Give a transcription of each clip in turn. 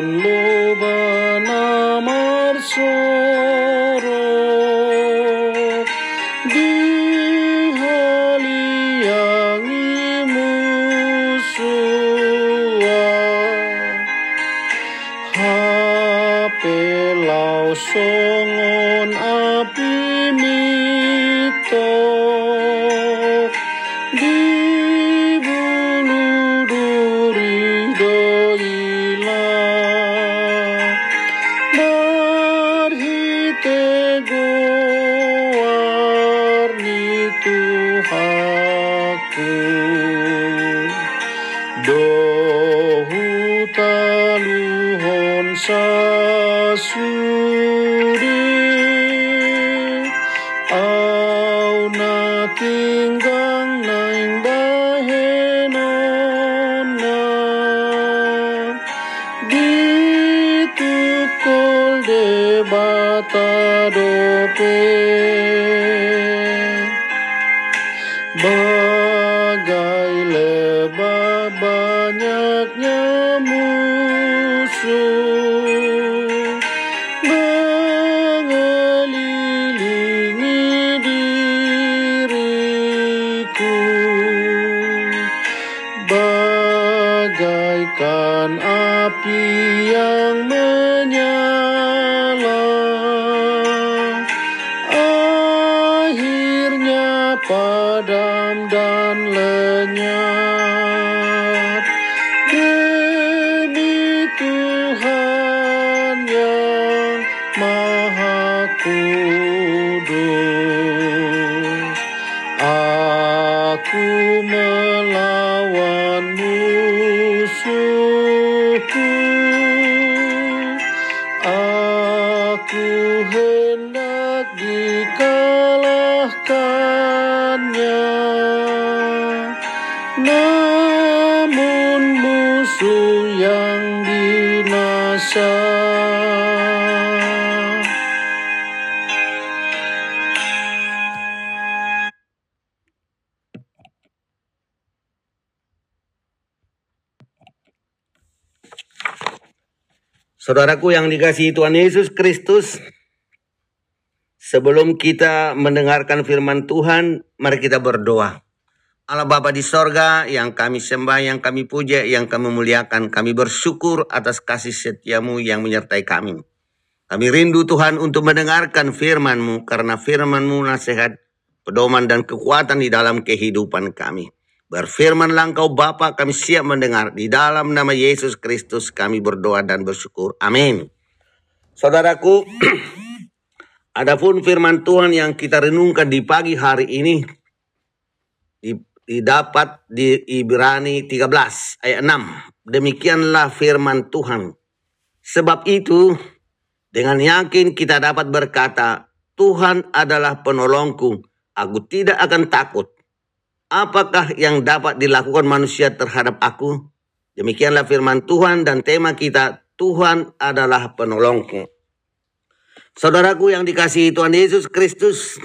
Lubana marsorok di haliangi musuah hapelau songon api mitok Dohu taluhon sasuri Au na tinggang naing bahenona Ditukul debata dope Mengelilingi diriku. Bagaikan api yang yang Maha Kudus. Aku melawan musuhku Aku hendak dikalahkannya. Namun musuh yang binasa Saudaraku yang dikasihi Tuhan Yesus Kristus, sebelum kita mendengarkan firman Tuhan, mari kita berdoa. Allah Bapa di sorga, yang kami sembah, yang kami puja, yang kami muliakan, kami bersyukur atas kasih setiamu yang menyertai kami. Kami rindu Tuhan untuk mendengarkan firman-Mu, karena firman-Mu nasihat, pedoman dan kekuatan di dalam kehidupan kami. Berfirmanlah engkau Bapa, kami siap mendengar. Di dalam nama Yesus Kristus kami berdoa dan bersyukur. Amin. Saudaraku, adapun firman Tuhan yang kita renungkan di pagi hari ini, di- didapat di Ibrani 13 ayat 6. Demikianlah firman Tuhan. Sebab itu, dengan yakin kita dapat berkata, Tuhan adalah penolongku, aku tidak akan takut. Apakah yang dapat dilakukan manusia terhadap aku? Demikianlah firman Tuhan dan tema kita, Tuhan adalah penolongku. Saudaraku yang dikasihi Tuhan Yesus Kristus,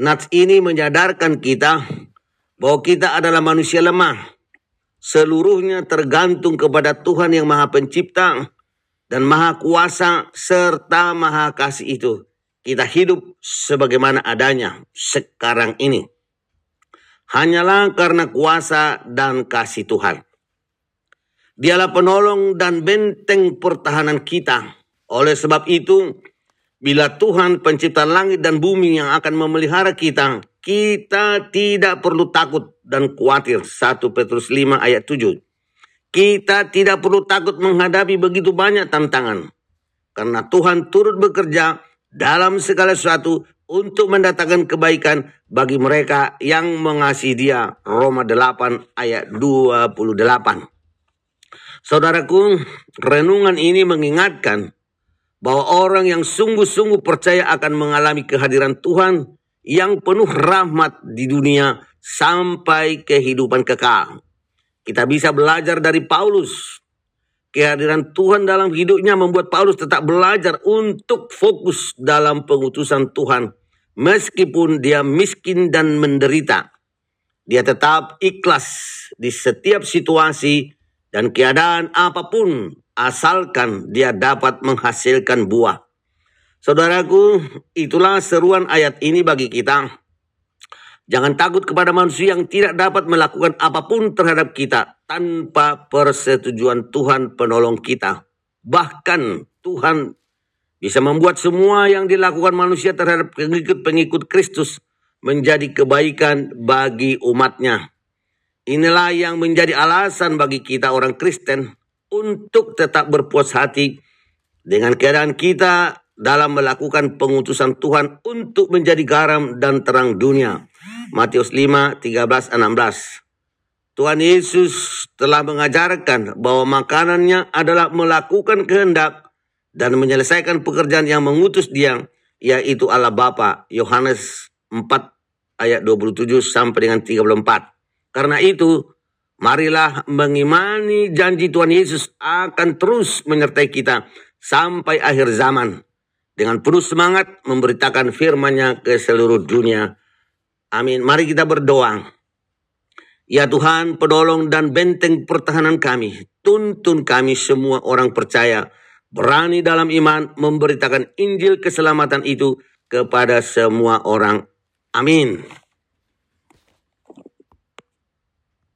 Nats ini menyadarkan kita bahwa kita adalah manusia lemah. Seluruhnya tergantung kepada Tuhan yang Maha Pencipta dan Maha Kuasa serta Maha Kasih itu. Kita hidup sebagaimana adanya sekarang ini. Hanyalah karena kuasa dan kasih Tuhan. Dialah penolong dan benteng pertahanan kita. Oleh sebab itu, bila Tuhan pencipta langit dan bumi yang akan memelihara kita, kita tidak perlu takut dan khawatir. 1 Petrus 5 ayat 7. Kita tidak perlu takut menghadapi begitu banyak tantangan. Karena Tuhan turut bekerja dalam segala sesuatu untuk mendatangkan kebaikan bagi mereka yang mengasihi dia. Roma 8 ayat 28. Saudaraku, renungan ini mengingatkan bahwa orang yang sungguh-sungguh percaya akan mengalami kehadiran Tuhan yang penuh rahmat di dunia sampai kehidupan kekal. Kita bisa belajar dari Paulus. Kehadiran Tuhan dalam hidupnya membuat Paulus tetap belajar untuk fokus dalam pengutusan Tuhan. Meskipun dia miskin dan menderita. Dia tetap ikhlas di setiap situasi dan keadaan apa pun asalkan dia dapat menghasilkan buah. Saudaraku, itulah seruan ayat ini bagi kita. Jangan takut kepada manusia yang tidak dapat melakukan apa pun terhadap kita tanpa persetujuan Tuhan penolong kita. Bahkan Tuhan bisa membuat semua yang dilakukan manusia terhadap pengikut-pengikut Kristus menjadi kebaikan bagi umatnya. Inilah yang menjadi alasan bagi kita orang Kristen untuk tetap berpuas hati dengan keadaan kita dalam melakukan pengutusan Tuhan untuk menjadi garam dan terang dunia. Matius 5, 13, 16. Tuhan Yesus telah mengajarkan bahwa makanannya adalah melakukan kehendak dan menyelesaikan pekerjaan yang mengutus dia, yaitu Allah Bapa. Yohanes 4 ayat 27 sampai dengan 34. Karena itu, marilah mengimani janji Tuhan Yesus akan terus menyertai kita sampai akhir zaman dengan penuh semangat memberitakan firman-Nya ke seluruh dunia. Amin. Mari kita berdoa. Ya Tuhan, penolong dan benteng pertahanan kami, tuntun kami semua orang percaya, berani dalam iman memberitakan Injil keselamatan itu kepada semua orang. Amin.